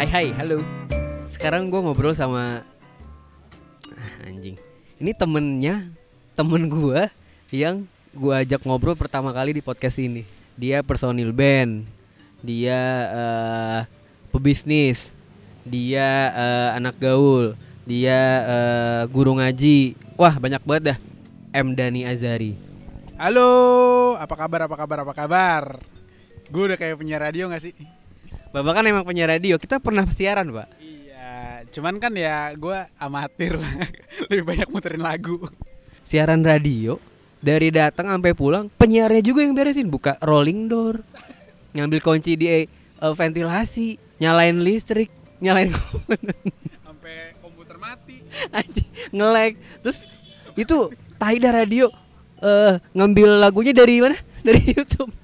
Hai hai, halo. Sekarang gue ngobrol sama Ah, anjing. Ini temennya temen gue yang gue ajak ngobrol pertama kali di podcast ini. Dia personil band, dia eh, pebisnis, dia eh, anak gaul, dia eh, guru ngaji. Wah banyak banget dah. M Dani Azari. Halo, apa kabar? Apa kabar? Apa kabar? Gue udah kayak penyiar radio gak sih? Bapak kan emang penyiar radio. Kita pernah siaran, Pak. Iya, cuman kan ya gue amatir lah. Lebih banyak muterin lagu. Siaran radio dari datang sampai pulang, penyiarnya juga yang beresin, buka rolling door, ngambil kunci di eh, ventilasi, nyalain listrik, nyalain Sampai komputer mati. anjing, nge-lag. Terus itu Taida radio eh ngambil lagunya dari mana? Dari YouTube.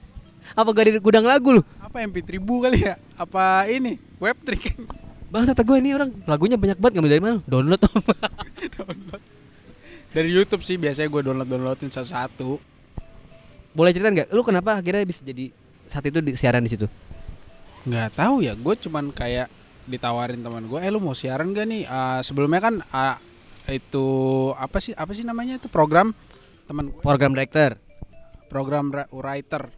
Apa gak dari gudang lagu lu? Apa MP3 bu kali ya? Apa ini? Web trick. Bang kata gue ini orang lagunya banyak banget ngambil dari mana? Download download. Dari YouTube sih biasanya gue download downloadin satu-satu. Boleh cerita nggak? Lu kenapa akhirnya bisa jadi saat itu di siaran di situ? Nggak tahu ya, gue cuman kayak ditawarin teman gue, eh lu mau siaran gak nih? Ah, sebelumnya kan ah, itu apa sih apa sih namanya itu program teman Program director, program ra- writer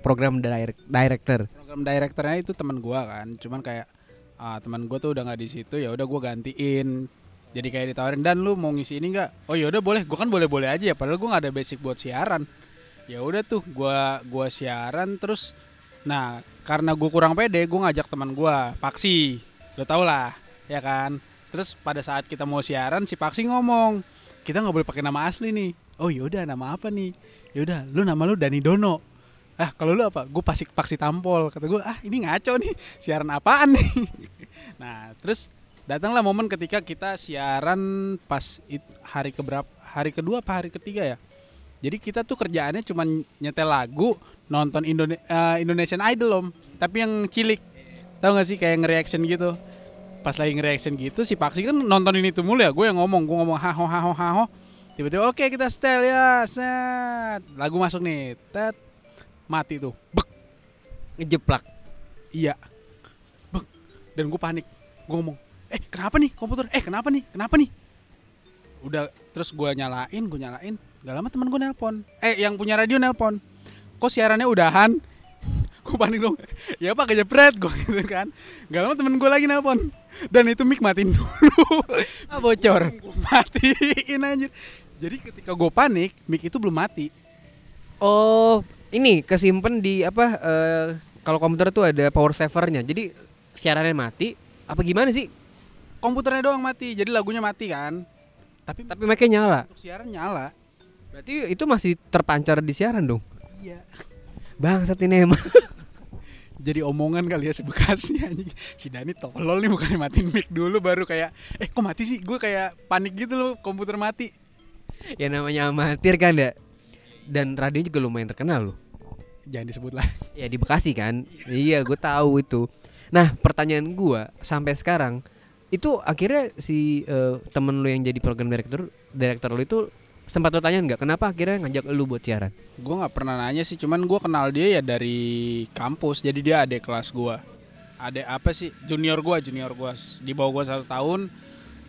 program direct, director. Program direkturnya itu teman gua kan. Cuman kayak ah, teman gua tuh udah nggak di situ ya udah gua gantiin. Jadi kayak ditawarin dan lu mau ngisi ini nggak? Oh ya udah boleh. Gua kan boleh boleh aja ya padahal gua nggak ada basic buat siaran. Ya udah tuh gua gua siaran terus nah karena gua kurang pede gua ngajak teman gua Paksi. Lo tau lah ya kan? Terus pada saat kita mau siaran si Paksi ngomong kita nggak boleh pakai nama asli nih. Oh yaudah nama apa nih? Yaudah lu nama lu Dani Dono ah kalau lu apa? Gue pasti paksi tampol kata gue ah ini ngaco nih siaran apaan nih? Nah terus datanglah momen ketika kita siaran pas hari keberapa hari kedua apa hari ketiga ya? Jadi kita tuh kerjaannya cuma nyetel lagu nonton Indone- eh, Indonesian Idol om. Tapi yang cilik. Tahu gak sih kayak nge-reaction gitu? Pas lagi nge-reaction gitu si Paksi kan nontonin itu mulu ya. Gue yang ngomong gue ngomong haho haho haho. Tiba-tiba oke kita setel ya set. Lagu masuk nih. Tet mati tuh. Bek. Ngejeplak. iya. Bek. Dan gue panik. Gue ngomong eh kenapa nih komputer? Eh kenapa nih? Kenapa nih? Udah terus gue nyalain gue nyalain. Gak lama temen gue nelpon. Eh yang punya radio nelpon. Kok siarannya udahan? Gue panik dong. Ya pak kejepret. Gue gitu kan. Gak lama temen gue lagi nelpon. Dan itu mic matiin dulu. Ah bocor. gue matiin anjir. Jadi ketika gue panik mic itu belum mati. Oh, ini kesimpan di apa? eh, kalau komputer tuh ada power savernya. Jadi siarannya mati. Apa gimana sih? komputernya doang mati jadi lagunya mati kan tapi Tapi mic nyala. untuk siaran nyala Berarti itu masih terpancar di siaran dong. iya Bangsat ini emang. jadi omongan kali ya si Bekasi anjing. Si Dani tolol nih bukan matiin mic dulu baru kayak eh kok mati sih? Gue kayak panik gitu loh komputer mati. ya namanya amatir kan ya. Dan radio juga lumayan terkenal loh. Jangan disebut lah. Ya di Bekasi kan. iya, gue tahu itu. Nah, pertanyaan gua sampai sekarang itu akhirnya si eh, temen lu yang jadi program director director lu itu sempat lu tanya nggak kenapa akhirnya ngajak lu buat siaran? Gue nggak pernah nanya sih, cuman gue kenal dia ya dari kampus. Jadi dia adik kelas gue. Adik apa sih? Junior gue, junior gue. Di bawah gue satu tahun.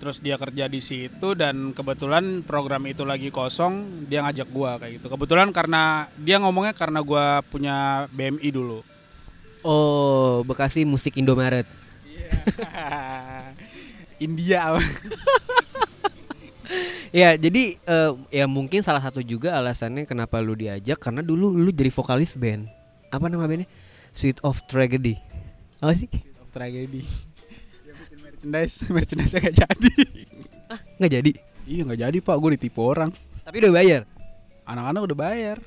Terus dia kerja di situ dan kebetulan program itu lagi kosong, dia ngajak gue kayak gitu. Kebetulan karena dia ngomongnya karena gue punya BMI dulu. Oh, Bekasi Musik Indomaret. India apa? Ya, jadi eh, ya mungkin salah satu juga alasannya kenapa lu diajak karena dulu lu jadi vokalis band. Apa nama bandnya? Sweet of Tragedy. Apa sih? tragedi ya bikin merchandise merchandise gak jadi. Ah, nggak jadi. iya nggak jadi pak. Gue ditipu orang. Tapi udah bayar. anak-anak udah bayar.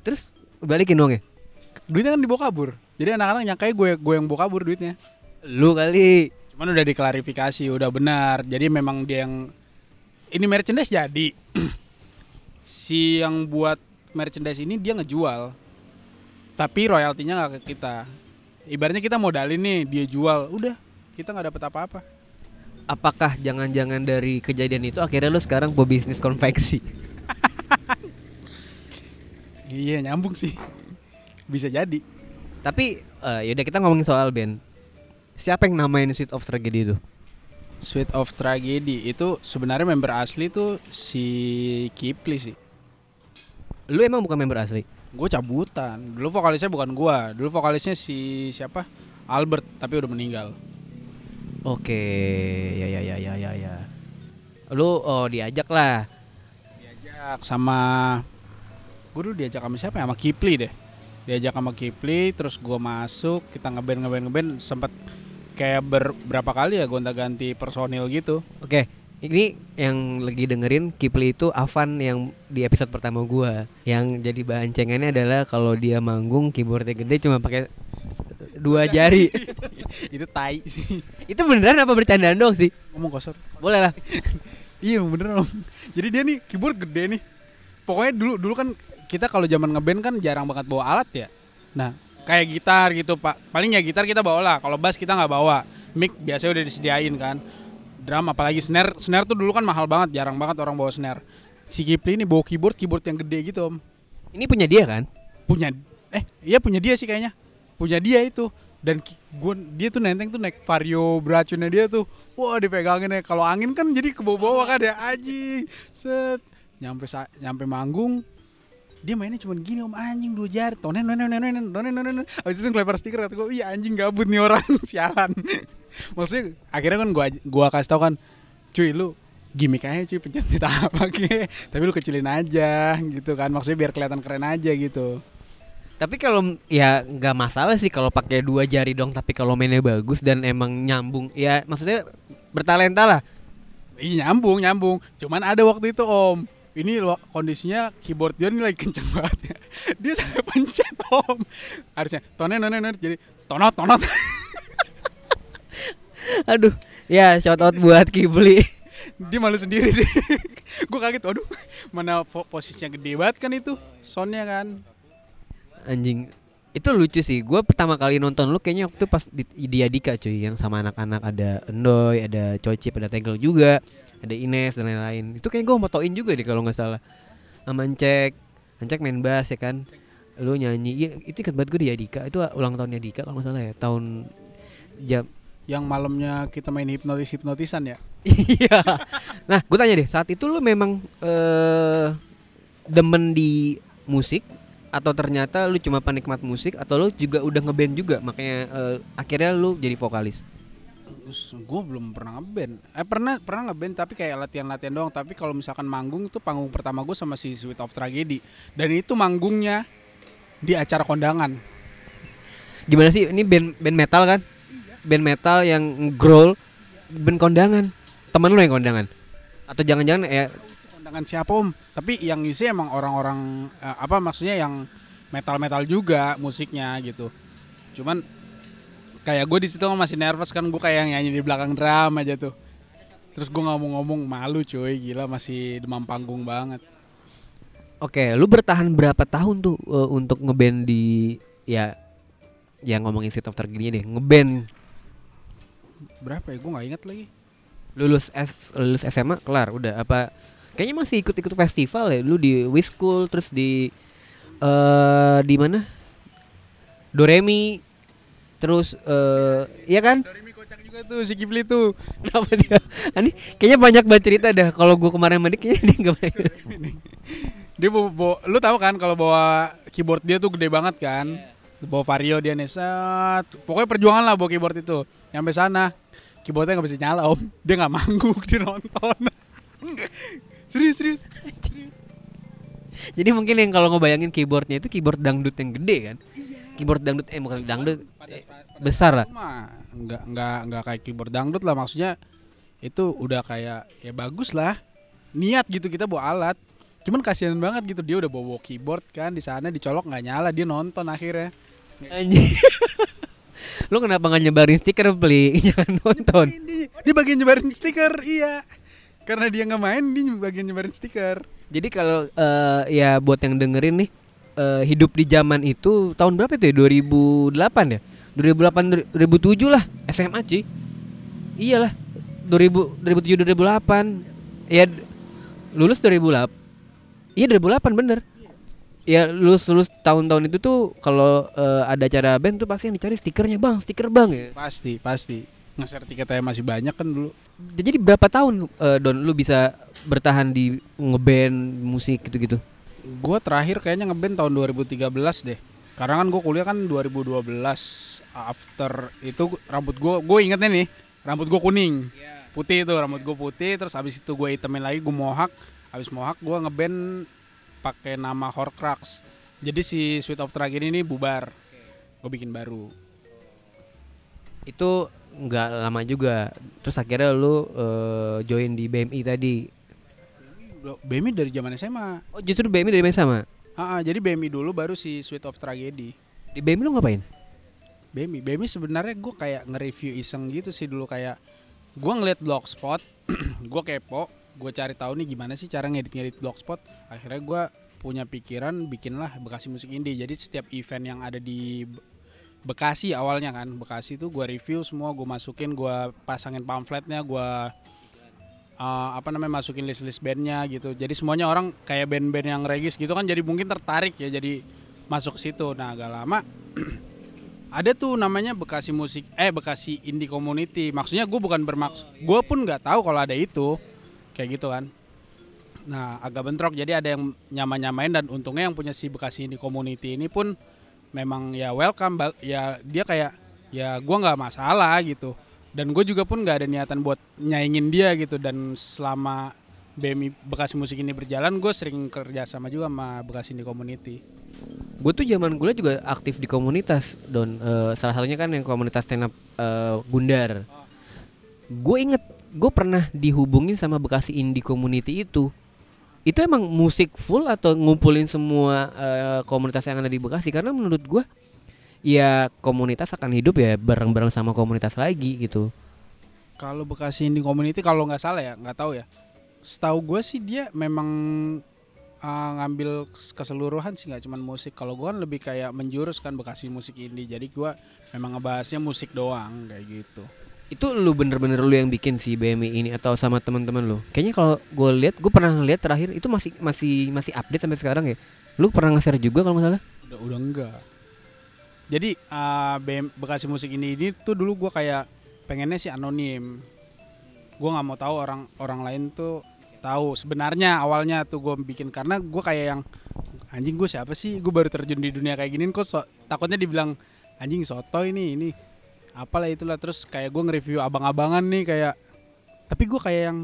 Terus balikin dong ya? duitnya kan dibawa kabur. Jadi anak-anak nyangkai gue gue yang bawa kabur duitnya. Lu kali. cuman udah diklarifikasi udah benar. Jadi memang dia yang ini merchandise jadi. Si yang buat merchandise ini dia ngejual. Tapi royaltinya nggak ke kita. Ibaratnya kita modalin nih dia jual. Udah kita nggak dapat apa-apa Apakah jangan-jangan dari kejadian itu akhirnya lu sekarang pebisnis konveksi? iya nyambung sih bisa jadi Tapi eh, yaudah kita ngomongin soal band. Siapa yang namain Sweet of Tragedy itu? Sweet of Tragedy itu sebenarnya member asli tuh si Kipli sih. Lu emang bukan member asli? Gue cabutan. Dulu vokalisnya bukan gua, dulu vokalisnya si siapa? Albert, tapi udah meninggal. Oke, ya ya ya ya ya ya. Lu oh diajak lah. Diajak sama gue dulu diajak sama siapa ya? Sama Kipli deh. Diajak sama Kipli, terus gua masuk, kita ngeband ngeband ngeband sempat kayak ber, berapa kali ya gonta-ganti personil gitu. Oke, ini yang lagi dengerin Kipli itu Avan yang di episode pertama gua. Yang jadi bahan cengennya adalah kalau dia manggung keyboardnya gede cuma pakai dua jari. itu tai sih. itu beneran apa bercandaan dong sih? Ngomong kosor. Boleh lah. Iya bener om. Jadi dia nih keyboard gede nih. Pokoknya dulu dulu kan kita kalau zaman ngeband kan jarang banget bawa alat ya. Nah kayak gitar gitu pak. Paling ya gitar kita bawa lah. Kalau bass kita nggak bawa. Mic biasanya udah disediain kan. Drum apalagi snare. Snare tuh dulu kan mahal banget. Jarang banget orang bawa snare. Si Kipli ini bawa keyboard keyboard yang gede gitu om. Ini punya dia kan? Punya eh iya punya dia sih kayaknya. Punya dia itu. Dan gue dia tuh nenteng tuh naik vario beracunnya dia tuh. Wah dipegangin ya. Kalau angin kan jadi ke bawah-bawah kan ya. Aji set. Nyampe nyampe manggung dia mainnya cuma gini om. Anjing dua jari. Tonen tonen tonen tonen tonen tonen abis itu ngelempar stiker kata gue iya anjing gabut nih orang. Sialan. Maksudnya akhirnya kan gua gua kasih tau kan cuy lu gimmick aja cuy pencet apa ke tapi lu kecilin aja gitu kan. Maksudnya biar kelihatan keren aja gitu Tapi kalau ya nggak masalah sih kalau pakai dua jari dong. Tapi kalau mainnya bagus dan emang nyambung, ya maksudnya bertalenta lah. Iya nyambung nyambung. Cuman ada waktu itu om. Ini lo- kondisinya keyboard dia ini lagi kenceng banget ya. Dia sampai pencet om. Harusnya tonen tonen tonen jadi tonot tonot. Aduh, ya shout out buat Kibli. dia malu sendiri sih. Gue kaget. Waduh mana po- posisinya gede banget kan itu. Soundnya kan. Anjing. Itu lucu sih. Gue pertama kali nonton lu kayaknya waktu pas di, di Adika cuy, yang sama anak-anak ada Endoy, ada Cocip, ada Tegel juga, ada Ines dan lain-lain. Itu kayak gue motoin juga deh kalau nggak salah. Sama Encek, Encek main bass ya kan. Lu nyanyi, iya, itu ikat banget gue di Adika. Itu ulang tahunnya Dika kalau nggak salah ya, tahun jam Yang malamnya kita main hipnotis hipnotisan ya. Iya. nah, gue tanya deh, saat itu lu memang eh demen di musik atau ternyata lu cuma penikmat musik atau lu juga udah ngeband juga makanya eh, akhirnya lu jadi vokalis. Gue belum pernah ngeband. Eh pernah pernah ngeband tapi kayak latihan-latihan doang. Tapi kalau misalkan manggung itu panggung pertama gue sama si Sweet of Tragedy. Dan itu manggungnya di acara kondangan. Gimana sih ini band band metal kan? Band metal yang growl band kondangan. Temen lu yang kondangan? Atau jangan-jangan ya Kondangan siapa om? Tapi yang isi emang orang-orang eh, apa maksudnya yang metal-metal juga musiknya gitu. Cuman kayak gue di situ masih nervous kan gue kayak nyanyi di belakang drum aja tuh. Terus gue ngomong-ngomong malu cuy gila masih demam panggung banget. Oke, lu bertahan berapa tahun tuh eh, untuk ngeband di ya yang ngomongin Sweet of deh, ngeband Berapa ya gue nggak ingat lagi. lulus S, lulus SMA kelar udah apa kayaknya masih ikut-ikut festival ya lu di Wiskul terus di eh di mana Doremi terus eh iya kan Doremi kocak juga tuh si Kipli tuh. kenapa dia ini kayaknya banyak banget cerita dah kalau gua kemarin dia kayaknya dia nggak main Dia bawa, bawa- lu tahu kan kalau bawa keyboard dia tuh gede banget kan. Bawa vario dia nih set. Pokoknya perjuangan lah bawa keyboard itu. Sampai sana keyboardnya nggak bisa nyala om. Dia nggak manggung dia nonton. Serius serius. jadi mungkin yang kalau ngebayangin keyboardnya itu keyboard dangdut yang gede kan? Keyboard dangdut eh bukan dangdut eh, besar lah. Nggak nggak nggak kayak keyboard dangdut lah maksudnya itu udah kayak ya bagus lah. Niat gitu kita bawa alat. Cuman kasihan banget gitu dia udah bawa, -bawa keyboard kan di sana dicolok nggak nyala dia nonton akhirnya. Anjing. Lu kenapa nggak nyebarin stiker beli? Jangan nonton. Dia, dia bagian nyebarin stiker, iya. Karena dia nggak main, dia bagian nyebarin stiker. Jadi kalau eh, ya buat yang dengerin nih eh, hidup di zaman itu tahun berapa itu ya? 2008 ya? 2008 2007 lah SMA cuy. Iyalah. 2000 2007 2008. Ya lulus 2008. Iya 2008 bener. ya lulus lulus tahun-tahun itu tuh kalau eh, ada acara band tuh pasti yang dicari stikernya bang stiker bang ya Pasti, pasti. Nge-share tiketnya masih banyak kan dulu. jadi berapa tahun eh, don lu bisa bertahan di ngeband musik gitu-gitu Gue terakhir kayaknya ngeband tahun 2013 deh. Karena kan gue kuliah kan 2012. After itu rambut gue, gue ingetnya nih, rambut gue kuning. Putih itu, rambut gue putih. Terus habis itu gue hitamin lagi, gue mohak. Habis mohak gue ngeband pakai nama Horcrux. Jadi si Sweet of Tragedy ini bubar. Gue bikin baru. itu nggak lama juga terus akhirnya lu eh, join di BMI tadi BMI dari zaman SMA. oh justru BMI dari sama Ah, jadi BMI dulu baru si Sweet of Tragedy. di BMI lu ngapain BMI, BMI sebenarnya gue kayak nge-review iseng gitu sih dulu kayak gue ngeliat blogspot, gue kepo, gue cari tahu nih gimana sih cara ngedit-ngedit blogspot. Akhirnya gue punya pikiran bikinlah Bekasi Musik Indie. Jadi setiap event yang ada di Bekasi awalnya kan, Bekasi tuh gue review semua, gue masukin, gue pasangin pamfletnya, gue uh, apa namanya masukin list-list bandnya gitu. Jadi semuanya orang kayak band-band yang regis gitu kan, jadi mungkin tertarik ya, jadi masuk situ. Nah agak lama ada tuh namanya Bekasi Musik eh Bekasi Indie Community. Maksudnya gue bukan bermaksud, gue pun nggak tahu kalau ada itu kayak gitu kan. Nah agak bentrok jadi ada yang nyama-nyamain dan untungnya yang punya si Bekasi Indie Community ini pun memang ya welcome ya dia kayak ya gue nggak masalah gitu. Dan gue juga pun nggak ada niatan buat nyaingin dia gitu. Dan selama BMI Bekasi Musik ini berjalan gue sering kerja sama juga sama Bekasi Indie Community. gue tuh zaman kuliah juga aktif di komunitas don. Eh, salah satunya kan yang komunitas stand up eh, Gundar. Gue inget gue pernah dihubungin sama Bekasi Indie Community itu itu emang musik full atau ngumpulin semua eh, komunitas yang ada di Bekasi karena menurut gue ya komunitas akan hidup ya bareng-bareng sama komunitas lagi gitu Kalau Bekasi Indie Community kalau nggak salah ya nggak tahu ya. Setahu gue sih dia memang uh, ngambil keseluruhan sih nggak cuman musik. Kalau gue kan lebih kayak menjurus kan Bekasi musik indie. Jadi gue memang ngebahasnya musik doang kayak gitu. Itu lu bener-bener lu yang bikin si BMI ini atau sama teman-teman lu? Kayaknya kalau gue lihat gue pernah lihat terakhir itu masih masih masih update sampai sekarang ya? Lu pernah nge-share juga kalau salah? Udah udah enggak. Jadi uh, BM Bekasi musik ini ini tuh dulu gue kayak pengennya sih anonim. Gue nggak mau tahu orang orang lain tuh tahu. Sebenarnya awalnya tuh gue bikin karena gue kayak yang anjing gue siapa sih? Gue baru terjun di dunia kayak gini kok so, takutnya dibilang anjing soto ini ini apalah itulah terus kayak gue nge-review abang-abangan nih kayak tapi gue kayak yang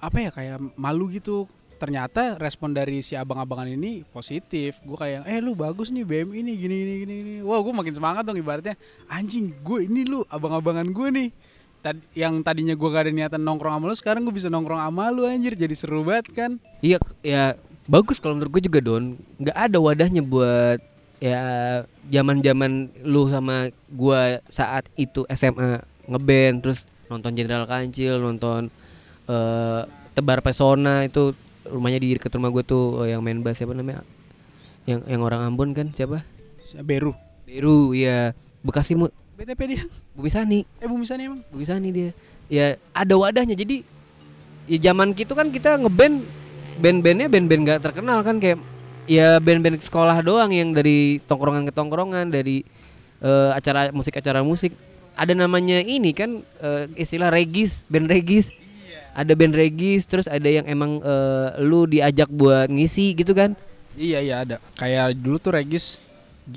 apa ya kayak malu gitu. Ternyata respon dari si abang-abangan ini positif. Gue kayak eh lu bagus nih BM ini gini gini gini, gini. wah gue makin semangat dong ibaratnya. Anjing gue ini lu abang-abangan gue nih. Tad- yang tadinya gue gak ada niatan nongkrong sama lu sekarang gue bisa nongkrong sama lu anjir. Jadi seru banget kan? Iya, ya bagus kalau menurut gue juga Don. Nggak ada wadahnya buat ya zaman-zaman lu sama gua saat itu SMA ngeband terus nonton Jenderal Kancil, nonton eh Tebar Pesona itu rumahnya di dekat rumah gue tuh eh, yang main bass siapa namanya? Yang yang orang Ambon kan siapa? Beru Beru, ya Bekasi mu BTP dia Bumi Sani. eh Bumi Sani emang Bumi Sani dia. Ya ada wadahnya jadi ya zaman gitu kan kita ngeband band-bandnya band-band gak terkenal kan kayak ya band-band sekolah doang yang dari tongkrongan ke tongkrongan dari eh, acara musik acara musik. Ada namanya ini kan eh, istilah regis band regis. Ada band regis terus ada yang emang eh, lu diajak buat ngisi gitu kan? Iya iya ada. Kayak dulu tuh Regis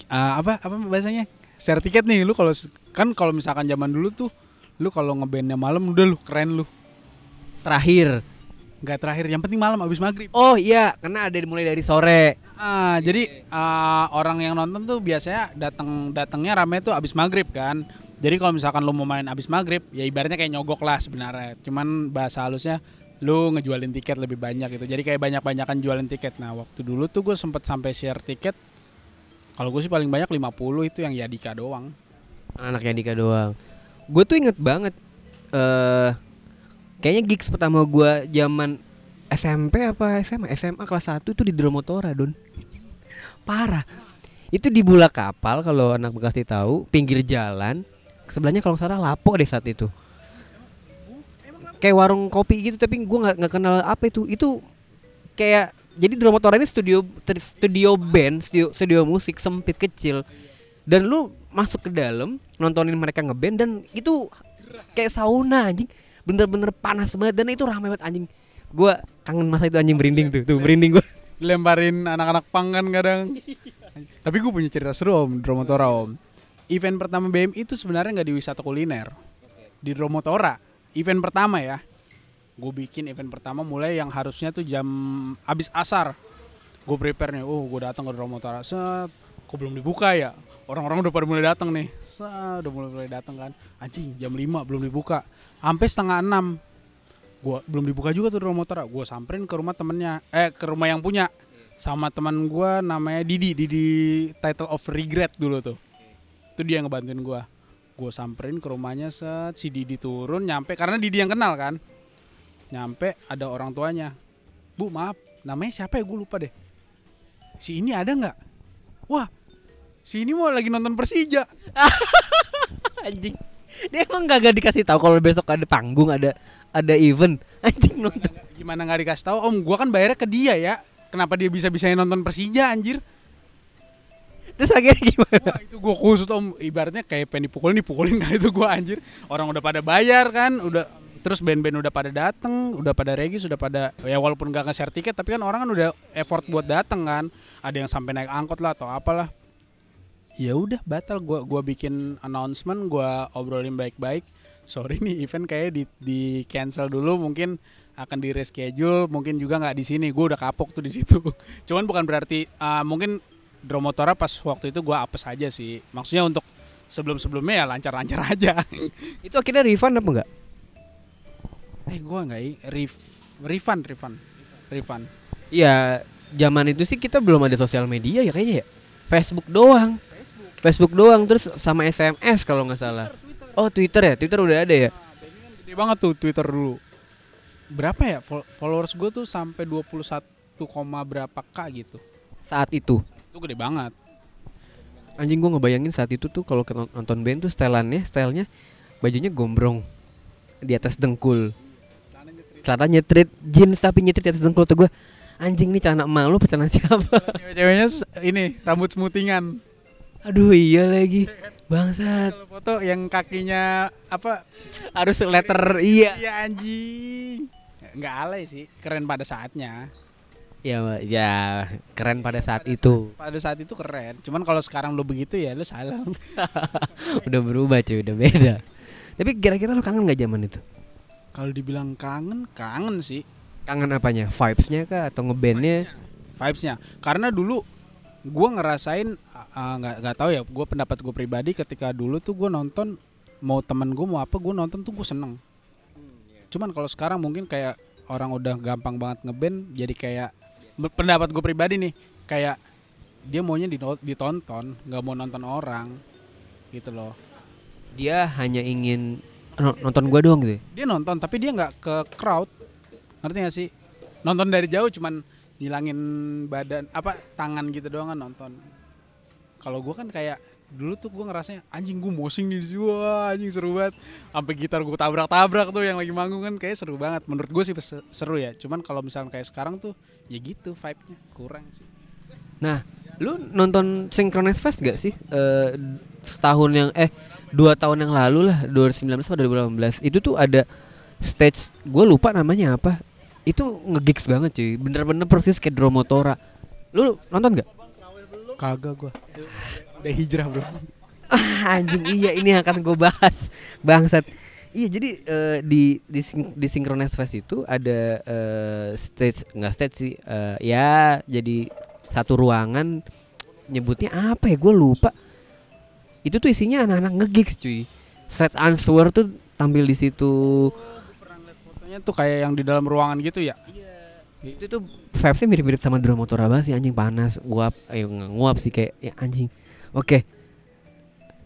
ah, apa apa bahasanya? Share tiket nih lu kalau kan kalau misalkan zaman dulu tuh lu kalau ngebandnya malam udah lu keren lu. Terakhir nggak terakhir yang penting malam abis maghrib oh iya karena ada mulai dari sore Ah, jadi ah, orang yang nonton tuh biasanya datang datangnya rame tuh abis maghrib kan. Jadi kalau misalkan lu mau main abis maghrib, ya ibaratnya kayak nyogok lah sebenarnya. Cuman bahasa halusnya lu ngejualin tiket lebih banyak gitu. Jadi kayak banyak-banyakan jualin tiket. Nah waktu dulu tuh gue sempet sampai share tiket. Kalau gue sih paling banyak 50 itu yang Yadika doang. anaknya Dika doang. Gue tuh inget banget eh kayaknya gigs pertama gua zaman SMP apa SMA? SMA kelas 1 itu di Dromotora, Don. Parah. Itu di Bula Kapal kalau anak Bekasi tahu, pinggir jalan. Sebelahnya kalau salah Lapo deh saat itu. Kayak warung kopi gitu tapi gua nggak kenal apa itu. Itu kayak jadi Dromotora ini studio studio band, studio, studio musik sempit kecil. Dan lu masuk ke dalam nontonin mereka ngeband dan itu kayak sauna anjing. Bener-bener panas banget dan itu ramai banget anjing. Gua kangen masa itu anjing merinding tuh, tuh merinding gua. Dilemparin anak-anak pang kan kadang. Tapi gue punya cerita seru om, Dromotora om. Event pertama BM itu sebenarnya nggak di wisata kuliner, di Dromotora. Event pertama ya. Gue bikin event pertama mulai yang harusnya tuh jam abis asar. Gue prepare nih, oh gue datang ke Dromotora. Set, kok belum dibuka ya? Orang-orang udah pada mulai datang nih. Set, udah mulai mulai datang kan. Anjing, jam 5 belum dibuka. Sampai setengah 6 gua belum dibuka juga tuh Dromotora. Gue samperin ke rumah temennya, eh ke rumah yang punya. Sama teman gua namanya Didi Didi title of regret dulu tuh. Itu dia yang ngebantuin gua. Gue samperin ke rumahnya set si Didi turun nyampe karena Didi yang kenal kan. Nyampe ada orang tuanya. Bu maaf namanya siapa ya? Gue lupa deh. Si ini ada nggak? Wah si ini mau lagi nonton Persija. Anjing. Dia emang gak dikasih tahu kalau besok ada panggung, ada ada event. Anjing nonton. gimana nggak dikasih tahu? Om gua kan bayarnya ke dia ya. Kenapa dia bisa bisanya nonton Persija anjir? Terus akhirnya gimana? Wah itu gue kusut om. Ibaratnya kayak pengen dipukulin Dipukulin kali itu gue anjir. Orang udah pada bayar kan Udah Terus band-band udah pada dateng Udah pada regis Udah pada Ya walaupun gak nge-share tiket Tapi kan orang kan udah effort buat dateng kan. Ada yang sampai naik angkot lah Atau apalah ya udah batal. Gua gua bikin announcement gua obrolin baik-baik. Sorry nih event kayak di di cancel dulu mungkin akan di reschedule mungkin juga nggak di sini. Gue udah kapok tuh di situ. Cuman bukan berarti uh, mungkin Dromotora pas waktu itu gua apes aja sih. Maksudnya untuk sebelum sebelumnya ya lancar-lancar aja. Itu akhirnya refund apa enggak? eh gua nggak ref, refund refund. Refund. Iya, zaman itu sih kita belum ada sosial media ya kayaknya ya. Facebook doang. Facebook doang terus sama SMS kalau nggak salah. Oh Twitter ya, Twitter udah ada ya. gede banget tuh Twitter dulu berapa ya fol- followers gue tuh sampai 21 koma berapa k gitu Saat itu. itu gede banget Anjing gua ngebayangin saat itu tuh kalau nonton band tuh stylannya, stylenya bajunya gombrong di atas dengkul. Celana nyetrit jeans tapi nyetrit di atas dengkul tuh gua anjing ini celana emak lu celana siapa? cewek-ceweknya ini rambut smutingan Aduh iya lagi. Bangsat. kalau foto yang kakinya apa Harus letter iya. ya anjing nggak alay sih keren pada saatnya Ya, ya keren pada saat itu. pada saat itu keren cuman kalau sekarang lu begitu ya lu salah udah berubah cuy, udah beda. Tapi kira-kira lu kangen gak zaman itu? kalau dibilang kangen kangen sih Kangen apanya? Vibes-nya kah atau ngebandnya? vibesnya karena dulu gua ngerasain uh, nggak nggak tahu ya. Gue pendapat gue pribadi ketika dulu tuh gue nonton mau temen gue mau apa gue nonton tuh gue seneng. Cuman kalau sekarang mungkin kayak orang udah gampang banget ngeband jadi kayak pendapat gue pribadi nih kayak dia maunya ditonton nggak mau nonton orang gitu loh. Dia hanya ingin no- nonton gua doang gitu. ya? dia nonton tapi dia nggak ke crowd. Ngerti gak sih? Nonton dari jauh cuman ngilangin badan apa tangan gitu doang kan nonton kalau gua kan kayak dulu tuh gue ngerasanya anjing gue mosing di situ. Wah anjing seru banget. Sampai gitar gue tabrak-tabrak tuh yang lagi manggung kan kayak seru banget. Menurut gue sih se- seru ya. Cuman kalau misalnya kayak sekarang tuh ya gitu vibe-nya kurang sih. Nah, lu nonton Synchronous Fest gak sih? Eh, setahun yang eh dua tahun yang lalu lah 2019 atau 2018 itu tuh ada stage gue lupa namanya apa. Itu ngegigs banget cuy bener-bener persis kayak Dromotora. Lu nonton gak? Kagak gue udah hijrah bro. Ah, anjing iya ini yang akan gue bahas. Bangsat. Iya jadi eh, di di di Synchronize Fest itu ada eh, stage nggak stage sih eh, ya jadi satu ruangan nyebutnya apa ya? Gue lupa. Itu tuh isinya anak-anak ngegigs cuy. Straight Answer tuh tampil di situ. Fotonya tuh kayak yang di dalam ruangan gitu ya itu tuh vibesnya mirip-mirip sama Dromotora banget sih anjing. Panas nguap ayo nguap sih kayak ya anjing. Oke.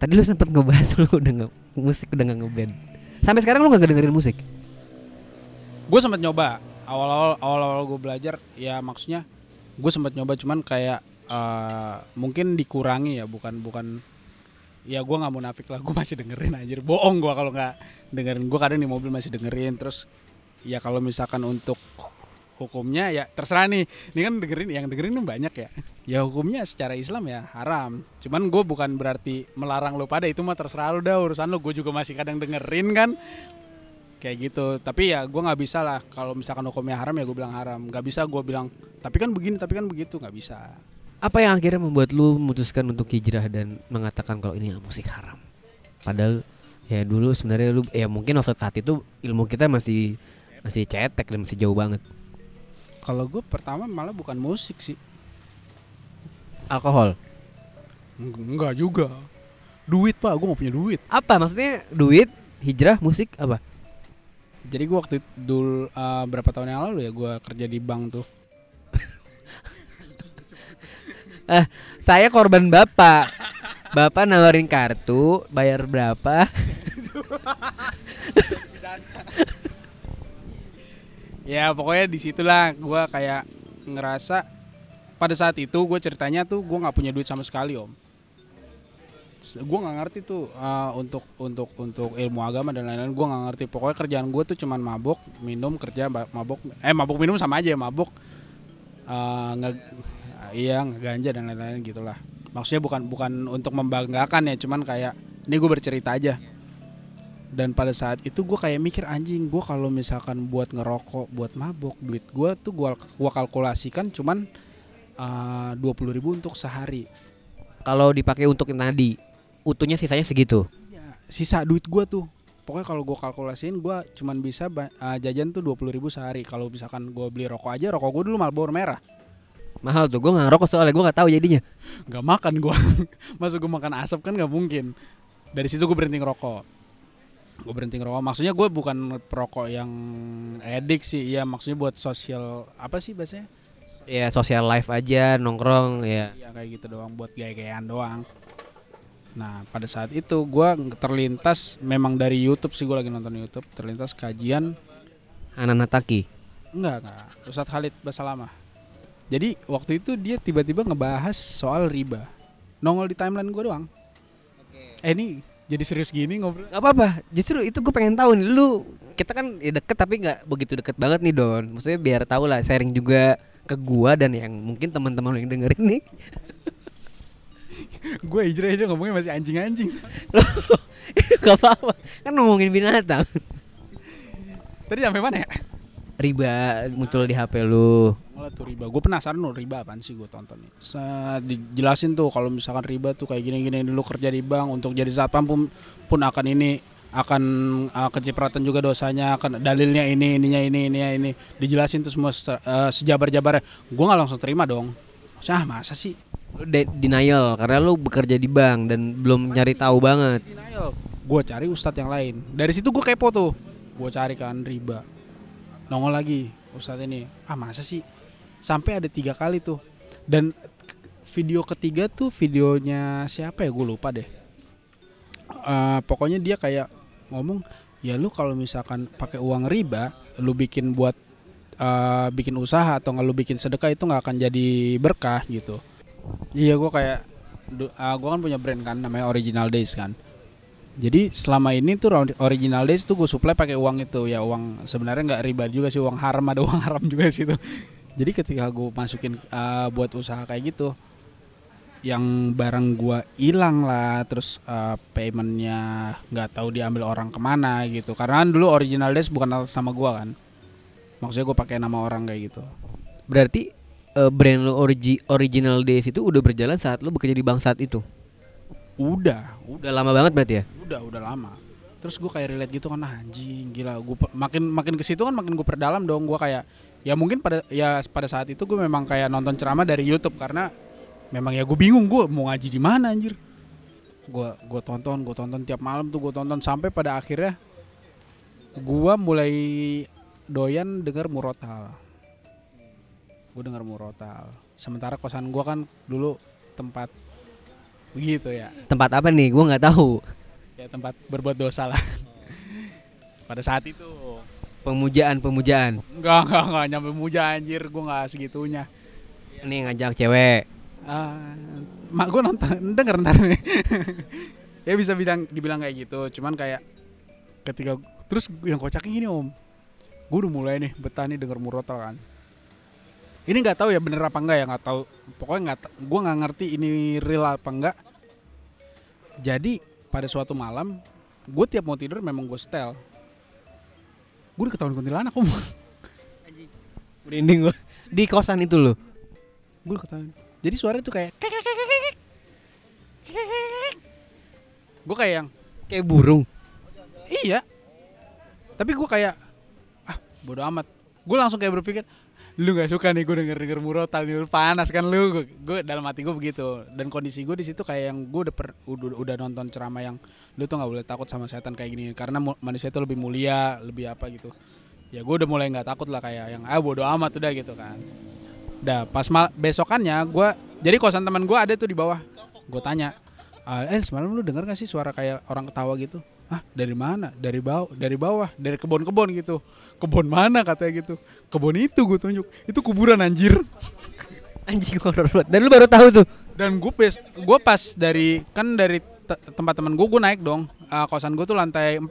Tadi lu sempet ngebahas lu udah nggak musik udah nggak ngeband. Sampai sekarang lu nggak dengerin musik? Gue sempat nyoba. Awal-awal awal-awal gue belajar ya maksudnya gue sempat nyoba cuman kayak eh, mungkin dikurangi ya bukan bukan ya gue nggak munafik lah gue masih dengerin anjir. Bohong gue kalau nggak dengerin. Gue kadang di mobil masih dengerin terus ya kalau misalkan untuk hukumnya ya terserah nih. Ini kan dengerin yang dengerin banyak ya. Ya hukumnya secara Islam ya haram. Cuman gue bukan berarti melarang lo pada itu mah terserah lo dah urusan lo gue juga masih kadang dengerin kan. Kayak gitu. Tapi ya gue nggak bisa lah. Kalau misalkan hukumnya haram ya gue bilang haram. Nggak bisa gue bilang tapi kan begini tapi kan begitu. Nggak bisa. Apa yang akhirnya membuat lu memutuskan untuk hijrah dan mengatakan kalau ini musik haram? Padahal ya dulu sebenarnya lu ya mungkin waktu saat itu ilmu kita masih masih cetek dan masih jauh banget. Kalau gue pertama malah bukan musik sih Alkohol. Eng- enggak juga duit pak gue mau punya duit Apa maksudnya duit, hijrah, musik apa? jadi gue waktu itu dulu eh, berapa tahun yang lalu ya gue kerja di bank tuh Saya korban bapak. Bapak nawarin kartu, bayar berapa? ya pokoknya di situlah gue kayak ngerasa pada saat itu gue ceritanya tuh gue nggak punya duit sama sekali om. Gue nggak ngerti tuh uh, untuk untuk untuk ilmu agama dan lain-lain gue nggak ngerti. Pokoknya kerjaan gue tuh cuman mabok minum kerja mabok eh mabok minum sama aja mabok uh, nge iya ngeganja dan lain-lain gitulah. Maksudnya bukan bukan untuk membanggakan ya cuman kayak ini gue bercerita aja dan pada saat itu gue kayak mikir anjing gue kalau misalkan buat ngerokok buat mabok duit gue tuh gue gua kalkulasikan cuman dua puluh ribu untuk sehari Kalau dipakai untuk yang tadi, utuhnya sisanya segitu. Iya, sisa duit gua tuh. Pokoknya kalau gua kalkulasiin gua cuman bisa uh, jajan tuh 20.000 ribu sehari. Kalau misalkan gua beli rokok aja, rokok gua dulu Marlboro merah. Mahal tuh, gue nggak ngerokok soalnya gue nggak tahu jadinya. Gak makan gua. Masuk gua makan asap kan nggak mungkin. Dari situ gua berhenti ngerokok. Gue berhenti ngerokok. Maksudnya gua bukan perokok yang edik sih. Iya, maksudnya buat sosial apa sih bahasanya? Ya social life aja, nongkrong ya. Iya kayak gitu doang buat gaya-gayaan doang. Nah pada saat itu gua terlintas memang dari YouTube sih gua lagi nonton YouTube terlintas kajian Ananataki. Enggak, enggak. Ustadz Khalid Basalamah. Jadi waktu itu dia tiba-tiba ngebahas soal riba. Nongol di timeline gue doang. Eh ini jadi serius gini ngobrol. Gak apa-apa, justru itu gue pengen tahu nih lu kita kan ya deket tapi nggak begitu deket banget nih Don. Maksudnya biar tahu lah sharing juga ke gua dan yang mungkin teman-teman lu yang dengerin nih. gue hijrah aja ngomongnya masih anjing-anjing. Gak apa-apa, kan ngomongin binatang. Tadi sampai mana ya? Riba muncul di HP lu. Mulai tuh riba. Gue penasaran loh riba apaan sih gue tonton nih. Sa dijelasin tuh kalau misalkan riba tuh kayak gini-gini lu kerja di bank untuk jadi satpam pun, pun akan ini akan uh, kecipratan juga dosanya akan dalilnya ini ininya ini ininya ini. Dijelasin tuh semua se- uh, sejabar-jabarnya. Gue nggak langsung terima dong. Maksudnya, ah masa sih? Lu de- denial karena lu bekerja di bank dan belum nyari tahu banget. gue cari ustadz yang lain. Dari situ gue kepo tuh. Gue cari kan riba nongol lagi ustadz ini. Ah masa sih? Sampai ada tiga kali tuh. Dan video ketiga tuh videonya siapa ya? Gue lupa deh. Eh, pokoknya dia kayak ngomong ya lu kalau misalkan pakai uang riba lu bikin buat eh, bikin usaha atau nggak lu bikin sedekah itu nggak akan jadi berkah gitu. Iya gue kayak du- ah, gue kan punya brand kan namanya Original Days kan jadi selama ini tuh ori- Original Days tuh gue supply pakai uang itu. Ya uang sebenarnya nggak riba juga sih uang haram ada uang haram juga sih itu jadi ketika gue masukin uh, buat usaha kayak gitu yang barang gua hilang lah terus uh, paymentnya nggak tahu diambil orang ke mana gitu. Karena kan dulu Original Days bukan atas sama gua kan. Maksudnya gue pakai nama orang kayak gitu. Berarti eh, brand lu origi- Original Days itu udah berjalan saat lu bekerja di bank saat itu. Udah. Udah lama banget berarti ya? udah udah lama. Terus gue kayak relate gitu kan "Ah, anjing gila gue makin makin ke situ kan makin gue perdalam dong. Gue kayak ya mungkin pada ya pada saat itu gue memang kayak nonton ceramah dari YouTube karena memang ya gue bingung gue mau ngaji di mana anjir. Gue gue tonton gue tonton tiap malam tuh gue tonton sampai pada akhirnya gue mulai doyan denger murotal. Gue denger murotal. Sementara kosan gue kan dulu tempat begitu ya. Tempat apa nih? Gua nggak tahu. ya tempat berbuat dosa lah. Pada saat itu. Pemujaan, pemujaan. enggak enggak enggak nyampe muja anjir. Gue nggak segitunya. Ini ngajak cewek. Ah, mak gue nonton denger ntar nih. Ya bisa bilang dibilang kayak gitu. Cuman kayak ketika terus yang kocaknya gini om. Gue udah mulai nih betah nih denger murotal kan ini nggak tahu ya bener apa enggak ya nggak tahu. Pokoknya nggak gua nggak ngerti ini real apa enggak jadi pada suatu malam gue tiap mau tidur memang gue setel. Gue diketahuan kuntilanak om. Merinding gua. Di kosan itu lo. gue diketahuan jadi suara itu kayak gue kayak yang Kayak burung. iya. Tapi gue kayak ah bodo amat. Gue langsung kayak berpikir lu nggak suka nih gue denger denger murotal nih lu panas kan lu. Gue dalam hati gue begitu. Dan kondisi gue di situ kayak yang gue udah, per- udah udah nonton ceramah yang lu tuh nggak boleh takut sama setan kayak gini. Karena manusia itu lebih mulia lebih apa gitu. Ya gue udah mulai nggak takut lah kayak yang ah bodo amat udah gitu kan. Dah pas mal besokannya gue jadi kosan teman gue ada tuh di bawah. Gue tanya "Ah, eh semalam lu denger gak sih suara kayak orang ketawa gitu ah dari mana? Dari bawah dari bawah dari kebun-kebun gitu. Kebun mana katanya gitu. Kebun itu gue tunjuk. Itu kuburan anjir. Anjing horor banget. Dan lu baru tahu tuh. dan gue pas gue pas dari kan dari te- tempat teman gue gue naik dong. Ah, kosan gue tuh lantai 4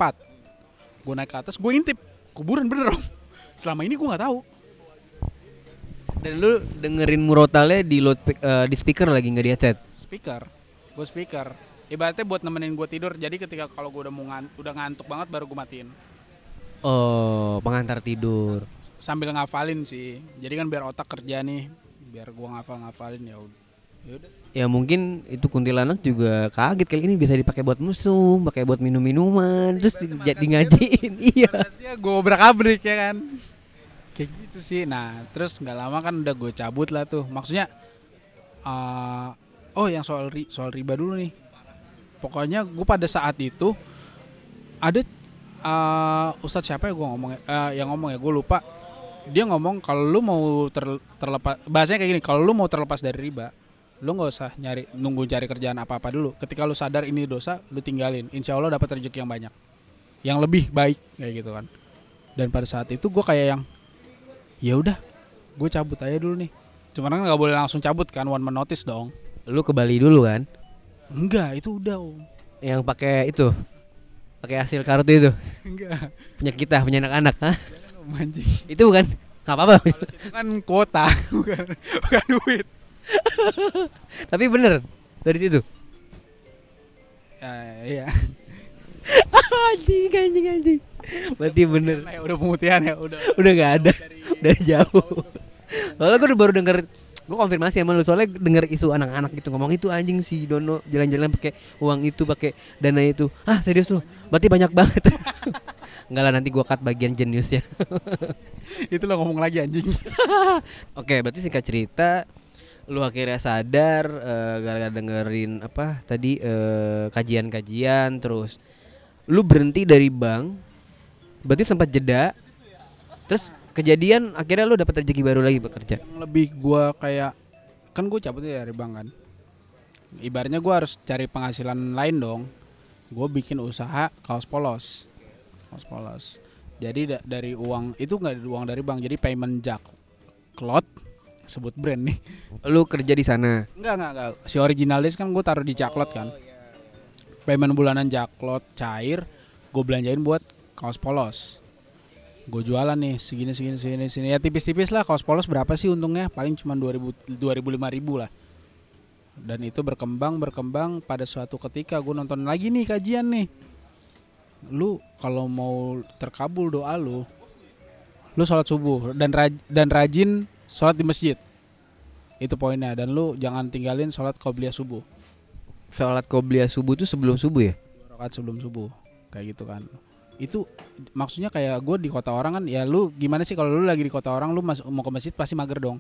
gue naik ke atas gue intip. Kuburan bener dong. Selama ini gue nggak tahu. Dan lu dengerin murotalnya di loud eh, di speaker lagi nggak di headset. speaker. Gue speaker ibaratnya buat nemenin gue tidur jadi ketika kalau gue udah mau ngan- udah ngantuk banget baru gue matiin. Oh, pengantar tidur. sambil ngafalin sih. Jadi kan biar otak kerja nih biar gue ngafal ngafalin ya udah ya Ya mungkin itu kuntilanak juga kaget kali ini bisa dipakai buat musuh, pakai buat minum minuman, terus di, jadi ngajiin. iya. gue obrak abrik ya kan? Kayak gitu sih. Nah terus nggak lama kan udah gue cabut lah tuh. Maksudnya eh, oh yang soal ri- soal riba dulu nih pokoknya gue pada saat itu ada eh, ustadz siapa ya gue ngomong yang ngomong ya gue lupa. Dia ngomong kalau lu mau ter- terlepas bahasanya kayak gini kalau lu mau terlepas dari riba lu nggak usah nyari nunggu cari kerjaan apa apa dulu. Ketika lu sadar ini dosa lu tinggalin. Insya Allah dapat rezeki yang banyak. Yang lebih baik kayak gitu kan. Dan pada saat itu gue kayak yang ya udah gue cabut aja dulu nih. Cuman kan nggak boleh langsung cabut kan one man notice dong. Lu ke Bali dulu kan? Enggak itu udah om Yang pakai itu. Pakai hasil kartu itu. enggak Punya kita, punya anak-anak, anjing Itu bukan? Gak apa-apa. itu kan kuota bukan bukan duit Tapi bener dari situ. ya, iya anjing, anjing, anjing. Berarti bener. Ya udah pemutihan ya udah Udah gak ada. Dari jauh. Soalnya gue baru denger gue konfirmasi sama lu soalnya denger isu anak-anak gitu ngomong itu anjing si Dono jalan-jalan pakai uang itu pakai dana itu. Ah serius lu? Berarti banyak banget. Enggak lah nanti gua cut bagian jeniusnya. Itu lo ngomong lagi anjing. Oke, berarti singkat cerita lu akhirnya sadar eh, gara-gara dengerin apa tadi eh, kajian-kajian terus lu berhenti dari bank berarti sempat jeda terus kejadian akhirnya lu dapat rezeki baru lagi bekerja? Yang lebih gua kayak kan gue cabutnya dari bank kan. Ibaratnya gua harus cari penghasilan lain dong. Gue bikin usaha kaos polos. Kaos polos. Jadi da- dari uang itu nggak uang dari bank jadi payment jack cloth sebut brand nih. Lu kerja di sana? Enggak enggak enggak si originalis kan gue taruh di jaklot kan. Payment bulanan jaklot cair gue belanjain buat kaos polos gue jualan nih segini segini segini segini. Ya tipis-tipis lah kaos polos berapa sih untungnya? Paling cuma 2000 2000 5000 lah. Dan itu berkembang berkembang. Pada suatu ketika gue nonton lagi nih kajian nih. Lu kalau mau terkabul doa lu lu sholat subuh dan raj- dan rajin sholat di masjid. Itu poinnya. Dan lu jangan tinggalin sholat qobliyah subuh. Sholat qobliyah subuh tuh sebelum subuh ya? Dua rakaat sebelum subuh. Kayak gitu kan itu maksudnya kayak gue di kota orang kan ya lu gimana sih kalau lu lagi di kota orang lu mas- mau ke masjid pasti mager dong.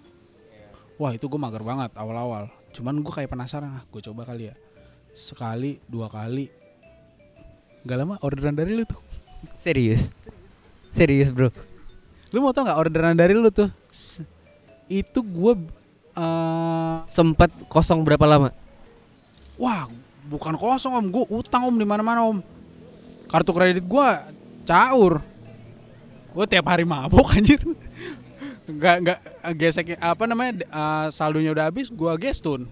Wah itu gue mager banget awal-awal. Cuman gue kayak penasaran ah gue coba kali ya. Sekali dua kali. Gak lama orderan dari lu tuh. Serius? Serius bro? Lu mau tau nggak orderan dari lu tuh? Itu gue eh sempat kosong berapa lama? Wah bukan kosong om. Gue utang om di mana mana om kartu kredit gue caur. Gue tiap hari mabok anjir. Nggak nggak gesek apa namanya eh, saldonya udah habis gue gestun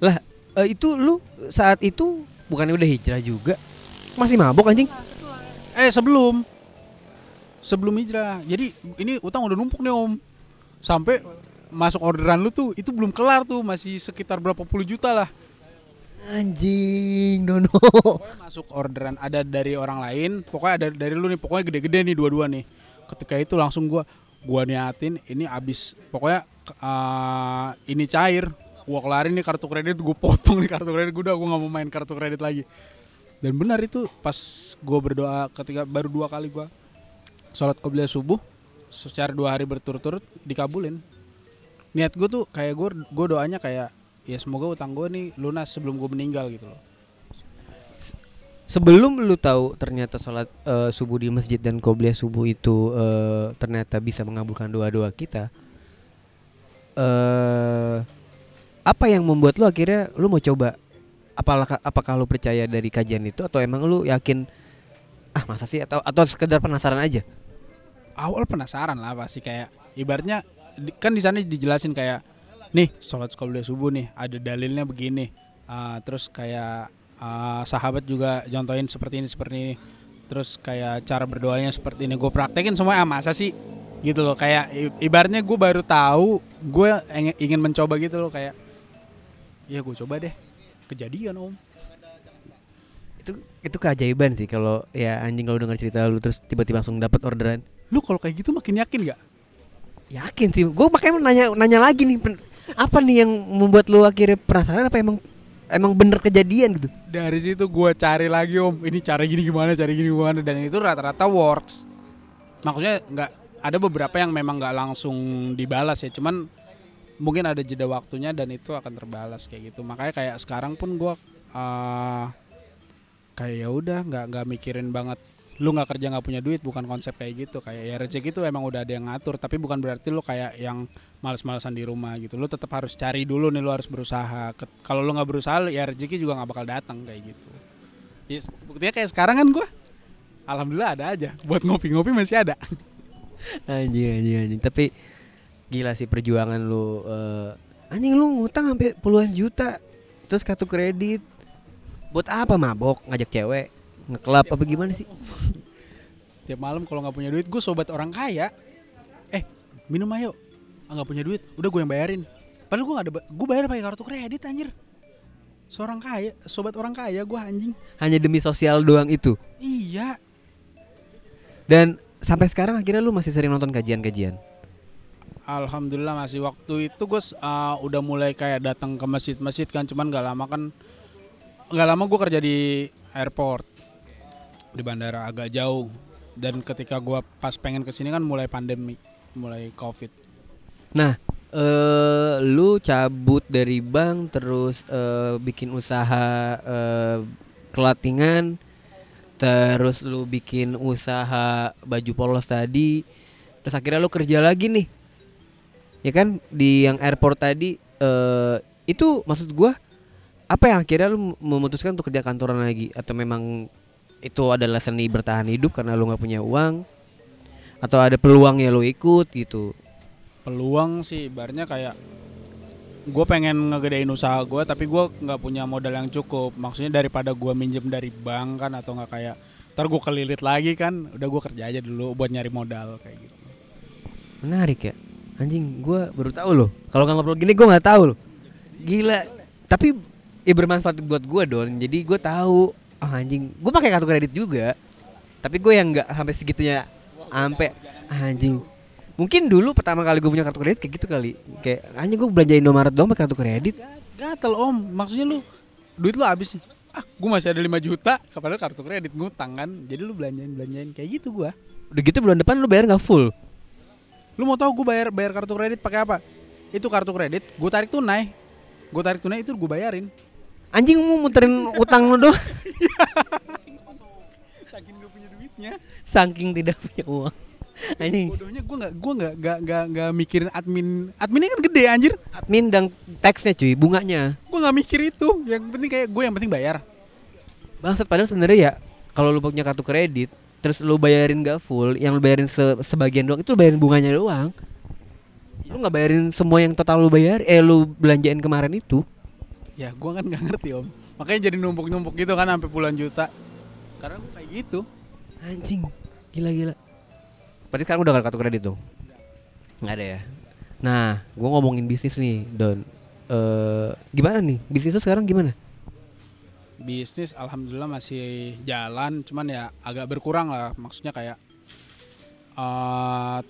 lah eh, itu lu saat itu bukannya udah hijrah juga? Masih mabok anjing? Eh sebelum. Sebelum hijrah. Jadi ini utang udah numpuk nih om. Sampai masuk orderan lu tuh itu belum kelar tuh. Masih sekitar berapa puluh juta lah Anjing, Dono. pokoknya masuk orderan ada dari orang lain pokoknya ada dari lu nih pokoknya gede-gede nih dua-dua nih. Ketika itu langsung gua gua niatin ini abis pokoknya eh, ini cair. Gua kelarin nih kartu kredit gua potong nih kartu kredit gua udah gua nggak mau main kartu kredit lagi. Dan benar itu pas gua berdoa ketika baru dua kali gua sholat qobliyah subuh secara dua hari berturut-turut dikabulin. Niat gue tuh kayak gue gue doanya kayak ya semoga utang gue nih lunas sebelum gue meninggal gitu loh Sebelum lu tahu ternyata sholat eh, subuh di masjid dan qobliyah subuh itu eh, ternyata bisa mengabulkan doa-doa kita. eh apa yang membuat lu akhirnya lu mau coba? Apakah apakah lu percaya dari kajian itu atau emang lu yakin ah masa sih atau atau sekedar penasaran aja? awal penasaran lah pasti kayak ibaratnya kan di sana dijelasin kayak nih sholat qobliyah subuh nih ada dalilnya begini. Ah, terus kayak ah, sahabat juga contohin seperti ini seperti ini. Terus kayak cara berdoanya seperti ini. Gue praktekin semua ah masa sih? Gitu loh kayak ibaratnya gue baru tahu gue ingin mencoba gitu loh kayak ya gue coba deh. Kejadian om. Itu itu keajaiban sih kalau ya anjing kalau dengar cerita lu terus tiba-tiba langsung dapat orderan. lu kalau kayak gitu makin yakin gak Yakin sih, gue makanya nanya nanya lagi nih, apa nih yang membuat lu akhirnya penasaran? Apa emang emang bener kejadian gitu? dari situ gua cari lagi om. Ini cara gini gimana cara gini gimana. Dan itu rata-rata works. Maksudnya nggak ada beberapa yang memang nggak langsung dibalas ya. Cuman mungkin ada jeda waktunya dan itu akan terbalas kayak gitu. Makanya kayak sekarang pun gua eh, kayak ya udah nggak nggak mikirin banget lu nggak kerja nggak punya duit bukan konsep kayak gitu kayak ya rezeki itu emang udah ada yang ngatur tapi bukan berarti lu kayak yang males-malesan di rumah gitu lu tetap harus cari dulu nih lu harus berusaha kalau lu nggak berusaha ya rezeki juga nggak bakal datang kayak gitu ya, buktinya kayak sekarang kan gua alhamdulillah ada aja buat ngopi-ngopi masih ada Anjing anjing anjing. Tapi gila sih perjuangan lu. eh, anjing lu ngutang sampai puluhan juta. Terus kartu kredit. Buat apa mabok ngajak cewek? Ngeklub apa gimana sih? tiap malam kalau nggak punya duit gue sobat orang kaya. Eh minum ayo. Ah, nggak punya duit udah gue yang bayarin. Padahal gue nggak ada ba- gue bayar pakai kartu kredit anjir. Seorang kaya sobat orang kaya gue anjing. Hanya demi sosial doang itu. iya. Dan sampai sekarang akhirnya lu masih sering nonton kajian-kajian. alhamdulillah masih. Waktu itu gue udah mulai kayak datang ke masjid-masjid kan cuman gak lama kan nggak lama gue kerja di airport di bandara agak jauh. Dan ketika gue pas pengen ke sini kan mulai pandemi mulai covid. Nah, eh lu cabut dari bank terus eh, bikin usaha eh, kelatingan terus lu bikin usaha baju polos tadi terus akhirnya lu kerja lagi nih. Ya kan? Di yang airport tadi eh itu maksud gua apa yang akhirnya lu memutuskan untuk kerja kantoran lagi? Atau memang itu adalah seni bertahan hidup karena lu nggak punya uang atau ada peluang ya lu ikut gitu peluang sih ibaratnya kayak gue pengen ngegedein usaha gue tapi gue nggak punya modal yang cukup maksudnya daripada gue minjem dari bank kan atau nggak kayak ntar gue kelilit lagi kan udah gue kerja aja dulu buat nyari modal kayak gitu Menarik ya. Anjing, gua baru tahu loh. Kalau nggak ngobrol gini gua nggak tahu loh. Gila. Tapi ya bermanfaat buat gua don. Jadi gua tahu. Oh anjing, gua pakai kartu kredit juga. Tapi gue yang nggak sampai segitunya. Sampai anjing. Mungkin dulu pertama kali gue punya kartu kredit kayak gitu kali. Kayak anjing gue belanjain Indomaret doang pakai kartu kredit. gatel om maksudnya lu duit lu habis ah gue masih ada 5 juta kepada kartu kredit ngutang kan jadi lu belanjain belanjain kayak gitu gue Udah gitu bulan depan lu bayar nggak full. lu mau tahu gue bayar bayar kartu kredit pakai apa itu kartu kredit gue tarik tunai gue tarik tunai itu gue bayarin Anjing mau muterin utang lu doang. saking gak punya duitnya Saking tidak punya uang. Anjing. bodohnya gue nggak gue nggak nggak nggak nggak mikirin admin adminnya kan gede anjir Admin dan teksnya cuy, bunganya. gue nggak mikir itu yang penting kayak gue yang penting bayar Bangsat padahal sebenarnya ya kalau lu punya kartu kredit terus lu bayarin gak full, yang lu bayarin se- sebagian doang itu lu bayarin bunganya doang. Lu nggak bayarin semua yang total lu bayar, eh lu belanjain kemarin itu. Ya gue kan nggak ngerti om makanya jadi numpuk numpuk gitu kan sampai puluhan juta karena gue kayak gitu Anjing, gila gila. Berarti sekarang udah gak kartu kredit tuh? Nggak ada ya. Nah, gue ngomongin bisnis nih, Don. Eh, gimana nih? Bisnis lu sekarang gimana? bisnis alhamdulillah masih jalan cuman ya agak berkurang lah maksudnya kayak eh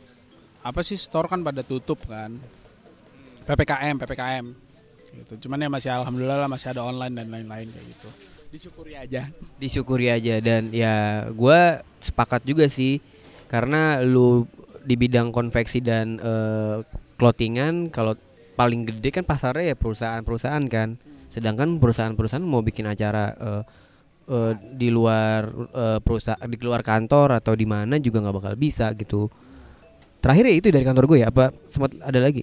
apa sih store kan pada tutup kan ppkm ppkm gitu cuman ya masih alhamdulillah lah masih ada online dan lain-lain kayak gitu disyukuri aja Disyukuri aja dan ya gue sepakat juga sih karena lu di bidang konveksi dan eh, clothingan kalau paling gede kan pasarnya ya perusahaan-perusahaan kan. Sedangkan perusahaan-perusahaan mau bikin acara eh, eh, di luar eh, perusahaan di luar kantor atau di mana juga nggak bakal bisa gitu. Terakhir ya itu dari kantor gue ya apa sempat ada lagi?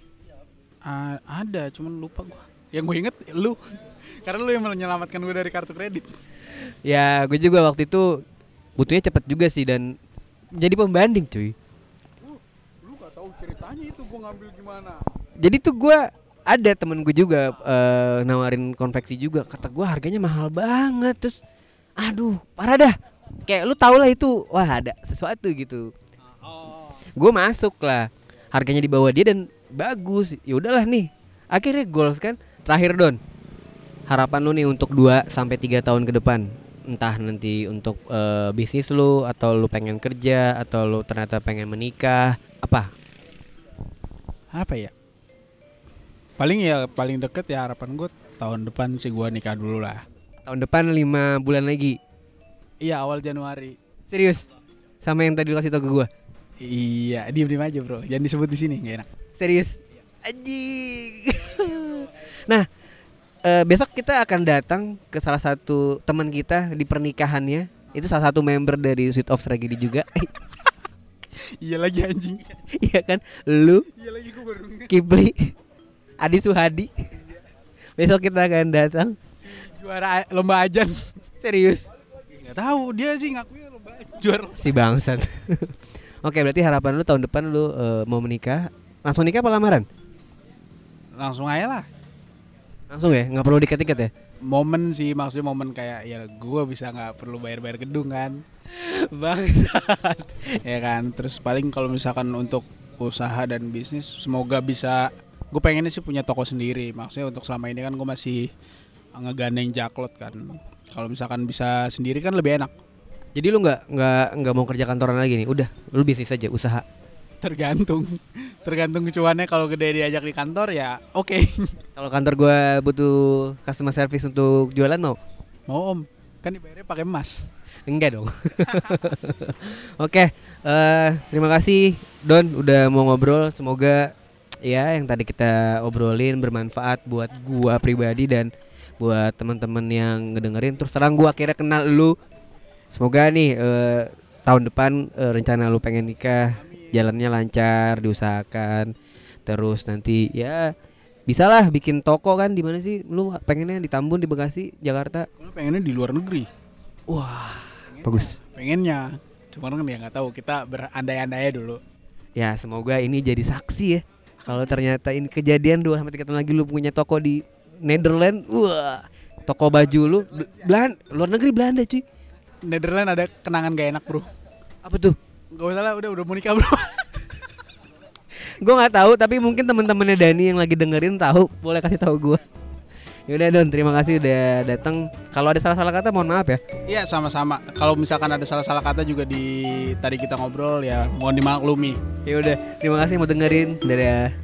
Ah, ada cuman lupa gua yang gue inget lu. Karena lu yang menyelamatkan gue dari kartu kredit. Ya gue juga waktu itu butuhnya cepet juga sih dan jadi pembanding cuy. lu gak tahu ceritanya itu gue ngambil gimana? Jadi tuh gue ada temen gue juga eh, nawarin konveksi juga. Kata gue harganya mahal banget terus aduh parah dah. Kayak lu tau lah itu wah ada sesuatu gitu. Oh. Gue masuk lah. Harganya di bawah dia dan bagus. Ya udahlah nih. Akhirnya goals kan terakhir don. Harapan lu nih untuk 2 sampai tiga tahun ke depan? Entah nanti untuk eh, bisnis lu atau lu pengen kerja atau lu ternyata pengen menikah apa? Apa ya? Paling ya paling deket ya harapan gue tahun depan sih gue nikah dulu lah. Tahun depan lima bulan lagi? Iya awal Januari. Serius? Sama yang tadi lu kasih tau ke gue iya diem diem aja bro. Jangan disebut di sini gak enak. Serius? Anjing nah eh, besok kita akan datang ke salah satu teman kita di pernikahannya. Itu salah satu member dari Sweet of Tragedy juga. Iya lagi anjing. Iya kan? Lu iya lagi gue baru Kipli Adi Suhadi. Besok kita akan datang. Juara a- lomba ajan. Serius? Nggak tahu dia sih ngakunya lomba ajan. Juara si bangsat. Oke berarti harapan lu tahun depan lu eh, mau menikah. Langsung nikah apa lamaran? Langsung aja lah langsung ya? Nggak perlu diket-diket ya? Momen sih maksudnya momen kayak ya gue bisa nggak perlu bayar-bayar gedung kan. Bangsat. Ya kan? Terus paling kalau misalkan untuk usaha dan bisnis semoga bisa gue pengennya sih punya toko sendiri. Maksudnya untuk selama ini kan gue masih ngegandeng jaklot kan. Kalau misalkan bisa sendiri kan lebih enak. Jadi lu nggak nggak nggak mau kerja kantoran lagi nih? Udah, lu bisnis aja, usaha. Tergantung tergantung cuannya kalau gede diajak di kantor ya oke Kalau kantor gua butuh customer service untuk jualan mau? mau om kan dibayarnya pakai emas Enggak dong. Oke, eh terima kasih Don udah mau ngobrol. Semoga ya yang tadi kita obrolin bermanfaat buat gua pribadi dan buat teman-teman yang ngedengerin. Terus terang gua akhirnya kenal lu. Semoga nih eh, tahun depan eh, rencana lu pengen nikah jalannya lancar, diusahakan. Terus nanti ya bisalah bikin toko kan di mana sih? Lu pengennya di Tambun, di Bekasi, Jakarta. Lu pengennya di luar negeri Wah, bagus. pengennya cuman kan ya nggak tahu kita berandai-andai dulu Ya semoga ini jadi saksi ya Kalau ternyata ini kejadian 2 sampai 3 tahun lagi lu punya toko di Netherlands Wah Toko baju lu Belan Luar negeri Belanda cuy Netherlands ada kenangan gak enak bro Apa tuh? Gak usah lah udah udah mau nikah bro Gue nggak tahu tapi mungkin teman-temannya Dani yang lagi dengerin tahu. Boleh kasih tahu gue Yaudah Don terima kasih udah datang Kalau ada salah-salah kata mohon maaf ya. Iya sama-sama. Kalau misalkan ada salah-salah kata juga di tadi kita ngobrol ya mohon dimaklumi. Yaudah terima kasih mau dengerin. Dadah